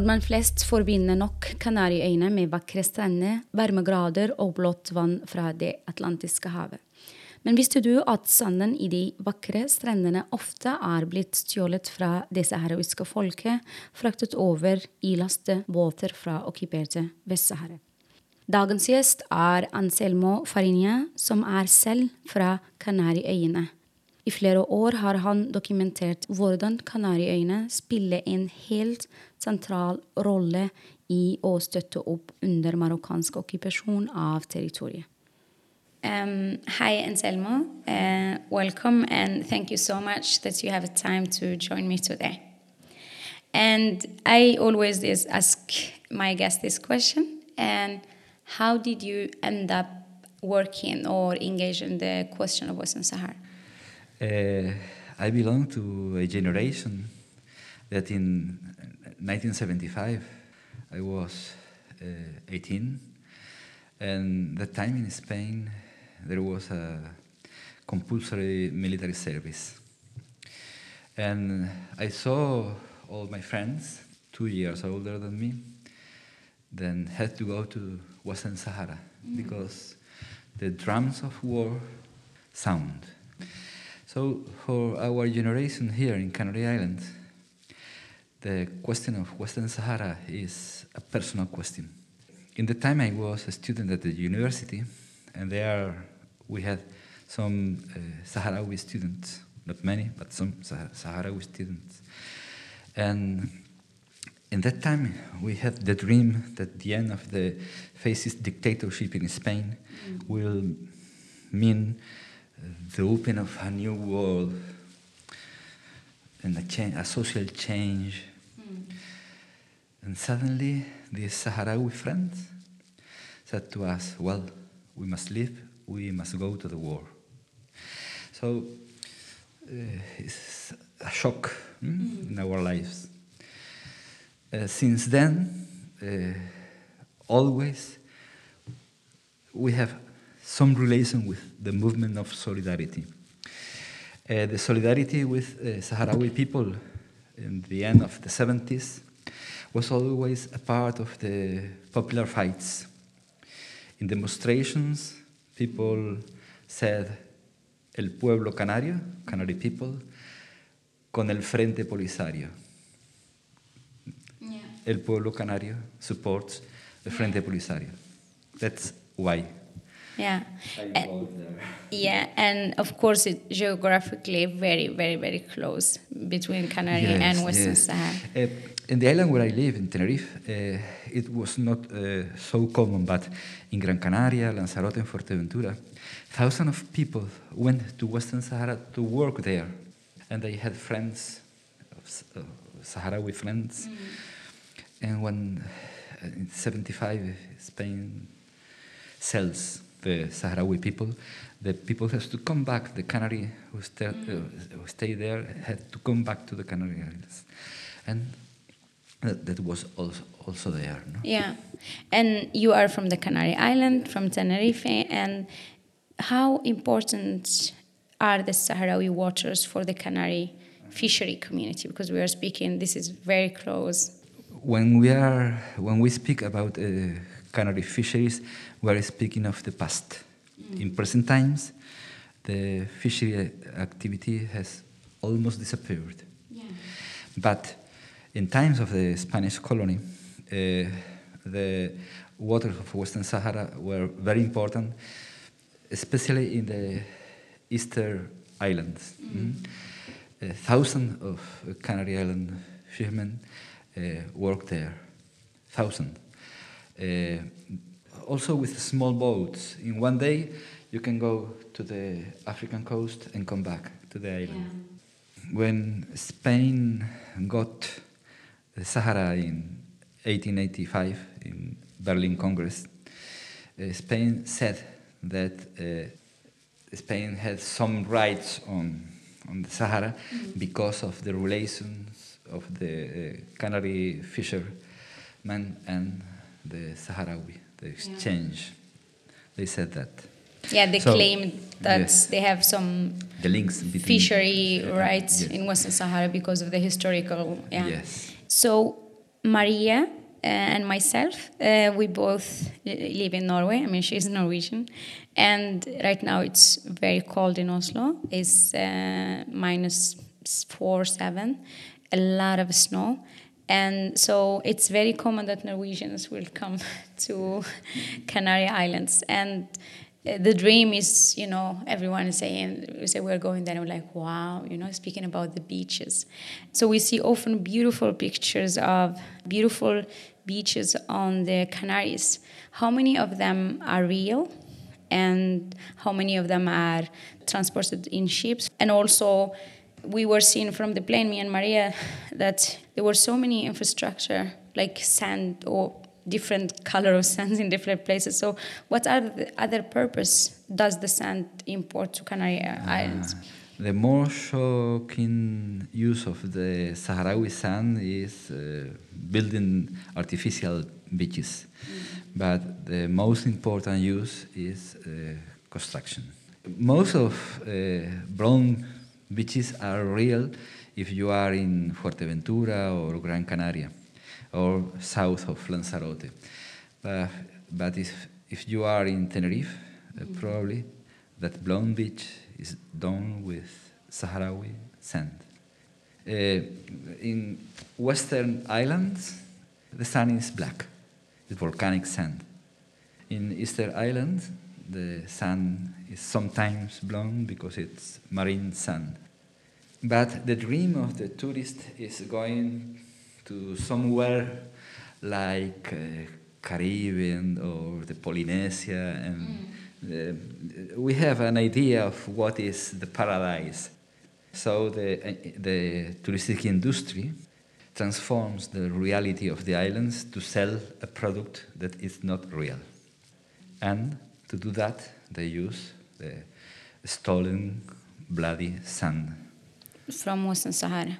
Når man flest forbinder nok Kanariøyene med vakre strender, varmegrader og blått vann fra det atlantiske havet. Men visste du at sanden i de vakre strendene ofte er blitt stjålet fra det saharawiske folket, fraktet over i lastebåter fra okkuperte Vest-Sahara? Dagens gjest er Anselmo Farinia, som er selv fra Kanariøyene. I flere år har han dokumentert hvordan Kanariøyene spiller en helt sentral rolle i å støtte opp under marokkansk okkupasjon av territoriet. Um, hi, Anselmo. Uh, welcome, and thank you so much that you have time to join me today. And I always ask my guests this question: and how did you end up working or engage in the question of Western Sahara? Uh, I belong to a generation that in 1975 I was uh, 18, and that time in Spain there was a compulsory military service. And I saw all my friends, two years older than me, then had to go to Western Sahara mm. because the drums of war sound. So, for our generation here in Canary Islands, the question of Western Sahara is a personal question. In the time I was a student at the university, and there we had some uh, Sahrawi students, not many, but some Sahrawi students. And in that time, we had the dream that the end of the fascist dictatorship in Spain mm. will mean the opening of a new world and a, change, a social change. Mm. And suddenly, these Sahrawi friends said to us, Well, we must leave, we must go to the war. So uh, it's a shock mm. in our lives. Uh, since then, uh, always we have some relation with the movement of solidarity. Uh, the solidarity with uh, Sahrawi people in the end of the 70s was always a part of the popular fights. In demonstrations, people said, el pueblo canario, Canary people, con el Frente Polisario. Yeah. El pueblo canario supports the Frente Polisario. That's why yeah. And, yeah and of course it geographically very very very close between canary yes, and western yes. sahara. Uh, in the island where i live in tenerife uh, it was not uh, so common but in gran canaria lanzarote and fuerteventura thousands of people went to western sahara to work there. And they had friends uh, sahrawi friends. Mm. and when uh, in 75 spain sells the Sahrawi people, the people has to come back. The Canary who, stay, uh, who stay there had to come back to the Canary Islands, and that, that was also, also there. No? Yeah, and you are from the Canary Island, from Tenerife, and how important are the Sahrawi waters for the Canary fishery community? Because we are speaking, this is very close. When we are when we speak about uh, Canary fisheries, we are speaking of the past. Mm. In present times, the fishery activity has almost disappeared. Yeah. But in times of the Spanish colony, uh, the waters of Western Sahara were very important, especially in the Easter islands. Mm. Mm. thousands of Canary Island fishermen uh, worked there. Thousands. Uh, also with small boats. In one day, you can go to the African coast and come back to the island. Yeah. When Spain got the Sahara in 1885 in Berlin Congress, uh, Spain said that uh, Spain had some rights on, on the Sahara mm. because of the relations of the uh, Canary fishermen and the Sahrawi, the exchange. Yeah. They said that. Yeah, they so, claim that yes. they have some the links between fishery rights yes. in Western Sahara because of the historical. Yeah. Yes. So Maria uh, and myself, uh, we both live in Norway. I mean, she's Norwegian, and right now it's very cold in Oslo. It's uh, minus four seven, a lot of snow, and so it's very common that Norwegians will come to Canary Islands and eh, the dream is, you know, everyone is saying, we say we're going there, and we're like, wow, you know, speaking about the beaches. So we see often beautiful pictures of beautiful beaches on the Canaries. How many of them are real? And how many of them are transported in ships? And also, we were seeing from the plane, me and Maria, that there were so many infrastructure, like sand or different color of sands in different places. So, what are the other purpose does the sand import to Canary uh, Islands? Uh, the more shocking use of the Sahrawi sand is uh, building artificial beaches, mm. but the most important use is uh, construction. Most of uh, brown beaches are real if you are in Fuerteventura or Gran Canaria or south of Lanzarote. Uh, but if, if you are in Tenerife, uh, mm-hmm. probably that blonde beach is done with Sahrawi sand. Uh, in western islands, the sand is black, it's volcanic sand. In eastern islands, the sand is sometimes blonde because it's marine sand. But the dream of the tourist is going to somewhere like uh, Caribbean or the Polynesia, and mm. uh, we have an idea of what is the paradise. So the, uh, the touristic industry transforms the reality of the islands to sell a product that is not real. And to do that, they use the stolen bloody sand. From Western Sahara.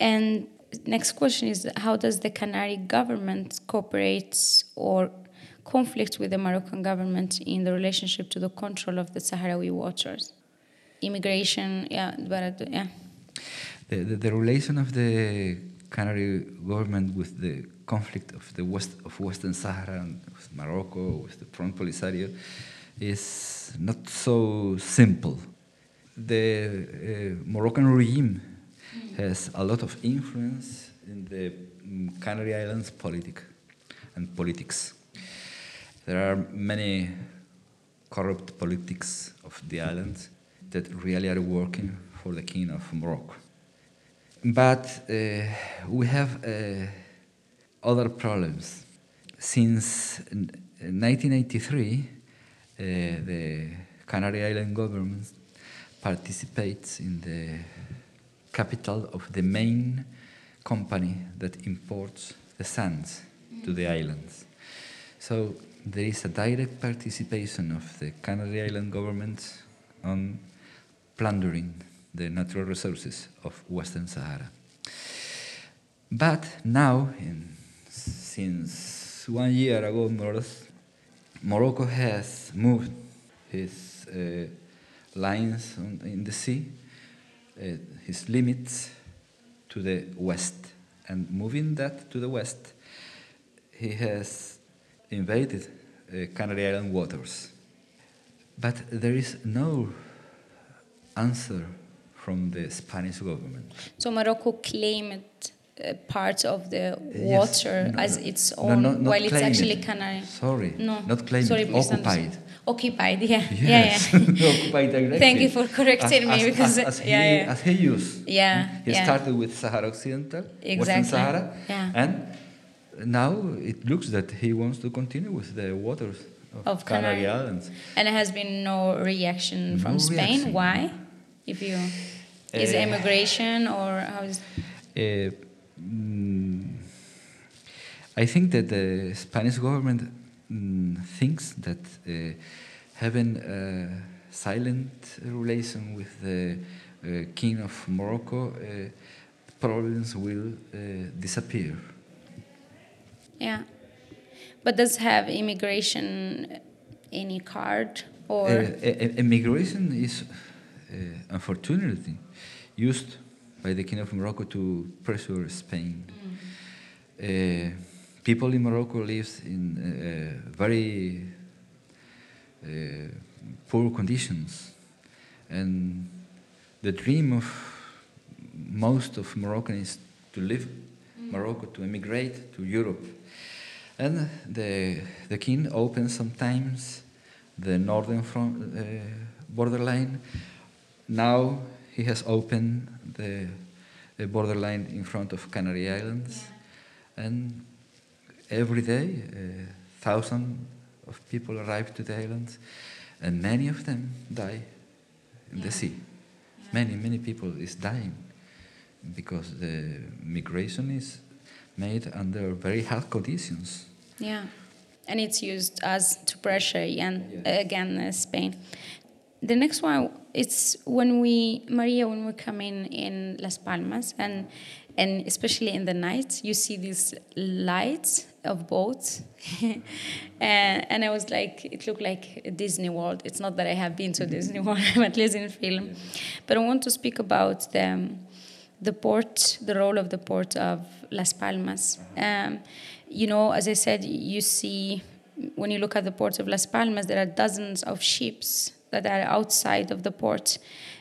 And next question is how does the Canary government cooperate or conflict with the Moroccan government in the relationship to the control of the Sahrawi waters? Immigration, yeah, but uh, yeah. The, the, the, relation of the Canary government with the conflict of the west of Western Sahara and with Morocco, with the Front Polisario, is not so simple. The uh, Moroccan regime has a lot of influence in the mm, Canary Islands politic and politics. There are many corrupt politics of the islands that really are working for the king of Morocco. But uh, we have uh, other problems. Since 1983, uh, Eh, the Canary Island government participates in the capital of the main company that imports the sands to the mm-hmm. islands. So there is a direct participation of the Canary Island government on plundering the natural resources of Western Sahara. But now, in, since one year ago, more or less, Morocco has moved his uh, lines on, in the sea uh, his limits to the west. And moving that to the west, he has invaded uh, Canary Island waters. But there is no answer from the Spanish government. So Morocco claimed uh, part of the water yes, no, as its own, no, while it's actually Canary. Sorry, no, not claimed, Sorry, occupied. Occupied, yeah, yes. yeah, yeah. occupied directly. Thank you for correcting as, me because as, as yeah, he, yeah. as he used. Yeah, he yeah. started with Sahara Occidental, exactly. Western Sahara, yeah. and now it looks that he wants to continue with the waters of, of Canary, Canary Islands. And there has been no reaction no from Spain. Reaction. Why? If you is uh, immigration or how is? Uh, mm, I think that the Spanish government mm, thinks that uh, having a silent relation with the uh, king of Morocco, uh, problems will uh, disappear. Yeah. But does have immigration any card or Uh, immigration is uh, unfortunately used by the king of Morocco to pressure Spain. Uh, people in Morocco live in uh, very uh, poor conditions, and the dream of most of Moroccans is to leave Morocco to emigrate to Europe. And the, the king opens sometimes the northern front, uh, borderline. Now he has opened the, the borderline in front of Canary Islands. And every day, uh, thousands of people arrive to the islands, and many of them die in the sea. Many, many people is dying because the migration is made under very hard conditions. yeah. And it's used as to pressure again, again uh, Spain. The next one it's when we Maria when we come in in Las Palmas and and especially in the night you see these lights of boats and, and I was like it looked like Disney World. It's not that I have been to Disney World, at least in film, but I want to speak about the the port, the role of the port of Las Palmas. Um, you know, as I said, you see when you look at the port of Las Palmas, there are dozens of ships that are outside of the port,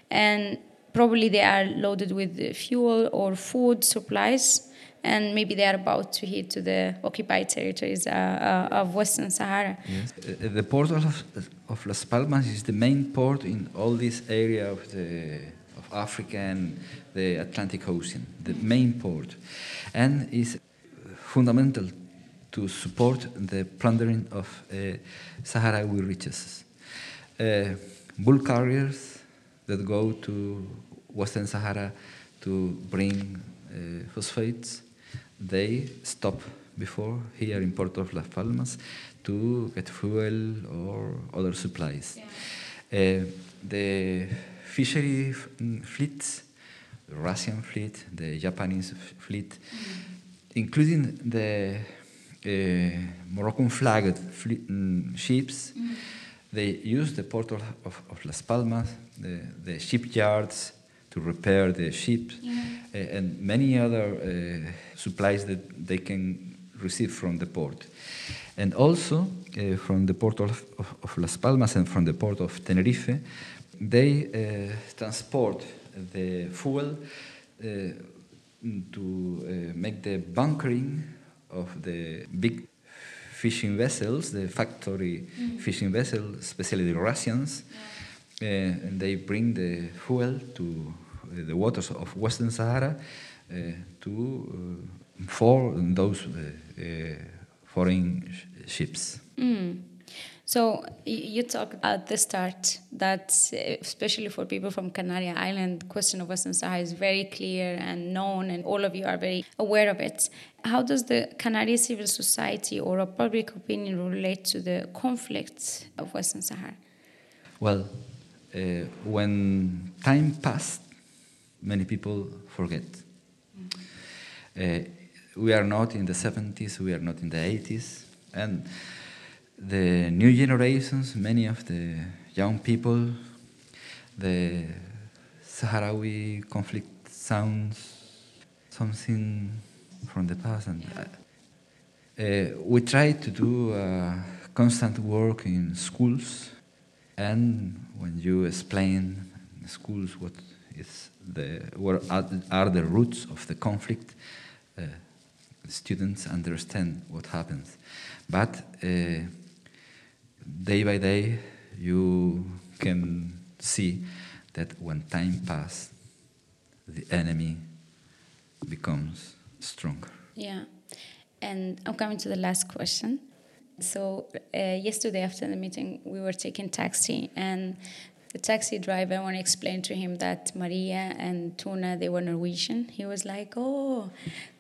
and probably they are loaded with fuel or food supplies. And maybe they are about to hit to the occupied territories uh, uh, of Western Sahara. Yes. Uh, the port of, of Las Palmas is the main port in all this area of the of Africa and the Atlantic Ocean, the main port, and is fundamental to support the plundering of uh, Sahrawi riches. Uh, bulk carriers that go to Western Sahara to bring uh, phosphates, they stop before here in Port of Las Palmas to get fuel or other supplies. Uh, the fishery mm, fleets, the Russian fleet, the Japanese fleet, including the uh, Moroccan flagged mm, ships, they use the port of, of, Las Palmas, the, the shipyards to repair the ships, uh, and many other uh, supplies that they can receive from the port. And also uh, from the port of, of, of Las Palmas and from the port of Tenerife, they uh, transport the fuel uh, to uh, make the bunkering of the big fishing vessels, the factory fishing vessels, especially the Russians, uh, and they bring the fuel to uh, the waters of Western Sahara uh, to for those foreign sh- ships. Mm. So you talked at the start that, uh, especially for people from Canary Island, the question of Western Sahara is very clear and known, and all of you are very aware of it. How does the Canary civil society or a public opinion relate to the conflict of Western Sahara? Well, uh, when time passed, many people forget. Uh, we are not in the 70s, we are not in the 80s, and the new generations, many of the young people, the Sahrawi conflict sounds something from the past, and uh, we try to do uh, constant work in schools, and when you explain in schools what is the what are, are the roots of the conflict, uh, students understand what happens. But uh, day by day, you can see that when time passes, the enemy becomes stronger. Yeah. And I'm coming to the last question. So uh, yesterday after the meeting, we were taking taxi, and the taxi driver, when I explained to him that Maria and Tuna, they were Norwegian, he was like, oh,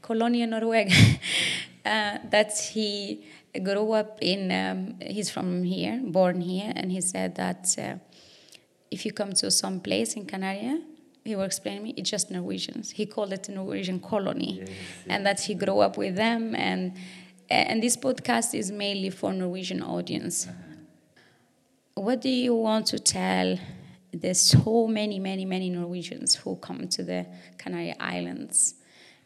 Colonia Norweg. uh, that he grew up in, um, he's from here, born here, and he said that uh, if you come to some place in Canaria, he will explain me, it's just Norwegians. He called it a Norwegian colony, yes, yes. and that he grew up with them. And and this podcast is mainly for Norwegian audience. Uh-huh what do you want to tell there's so many, many, many Norwegians who come to the Canary Islands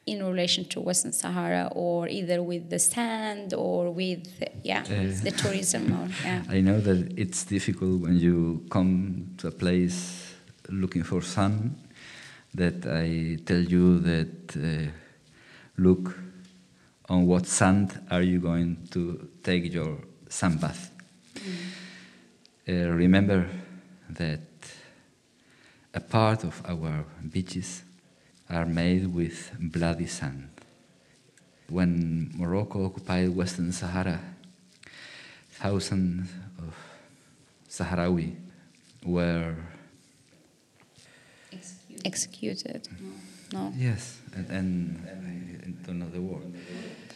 in relation to Western Sahara, or either with the sand or with yeah uh, the tourism. Or, yeah. I know that it's difficult when you come to a place looking for sun. That I tell you that uh, look on what sand are you going to take your sun bath. Mm. Uh, remember that a part of our beaches are made with bloody sand. When Morocco occupied Western Sahara, thousands of Sahrawi were executed. No. Yes, and, and I don't know the word.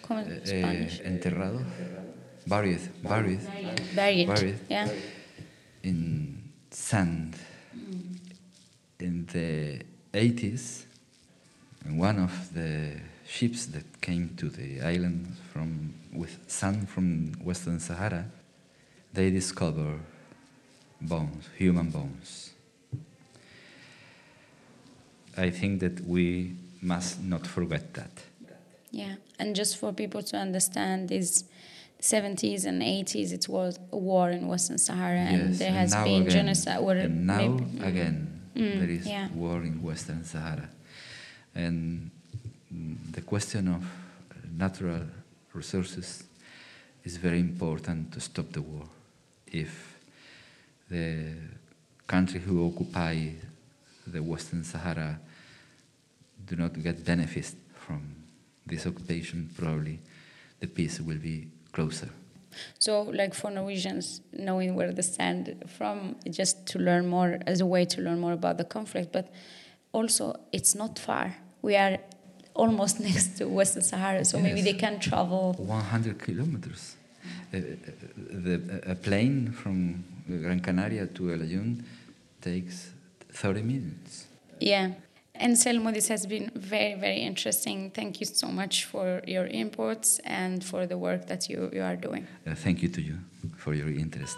Uh, uh, enterrado, buried, buried, buried, buried. Yeah in sand in the 80s. And one of the ships that came to the island from with sand from Western Sahara, they discover bones, human bones. I think that we must not forget that. Yeah, and just for people to understand, is 70s and 80s it was a war in Western Sahara yes, and there has and been again, genocide. and now maybe, again mm, there is yeah. war in Western Sahara. And the question of natural resources is very important to stop the war. If the country who occupy the Western Sahara do not get benefits from this occupation, probably the peace will be closer. So, like for Norwegians, knowing where they stand from, just to learn more as a way to learn more about the conflict, but also it's not far. We are almost next to Western Sahara, so yes. maybe they can travel 100 kilometers. Uh, uh, the, a plane from Gran Canaria to El Ayun takes 30 minutes. Yeah. Anselmo, this has been very, very interesting. Thank you so much for your inputs and for the work that you, you are doing. Uh, thank you to you for your interest.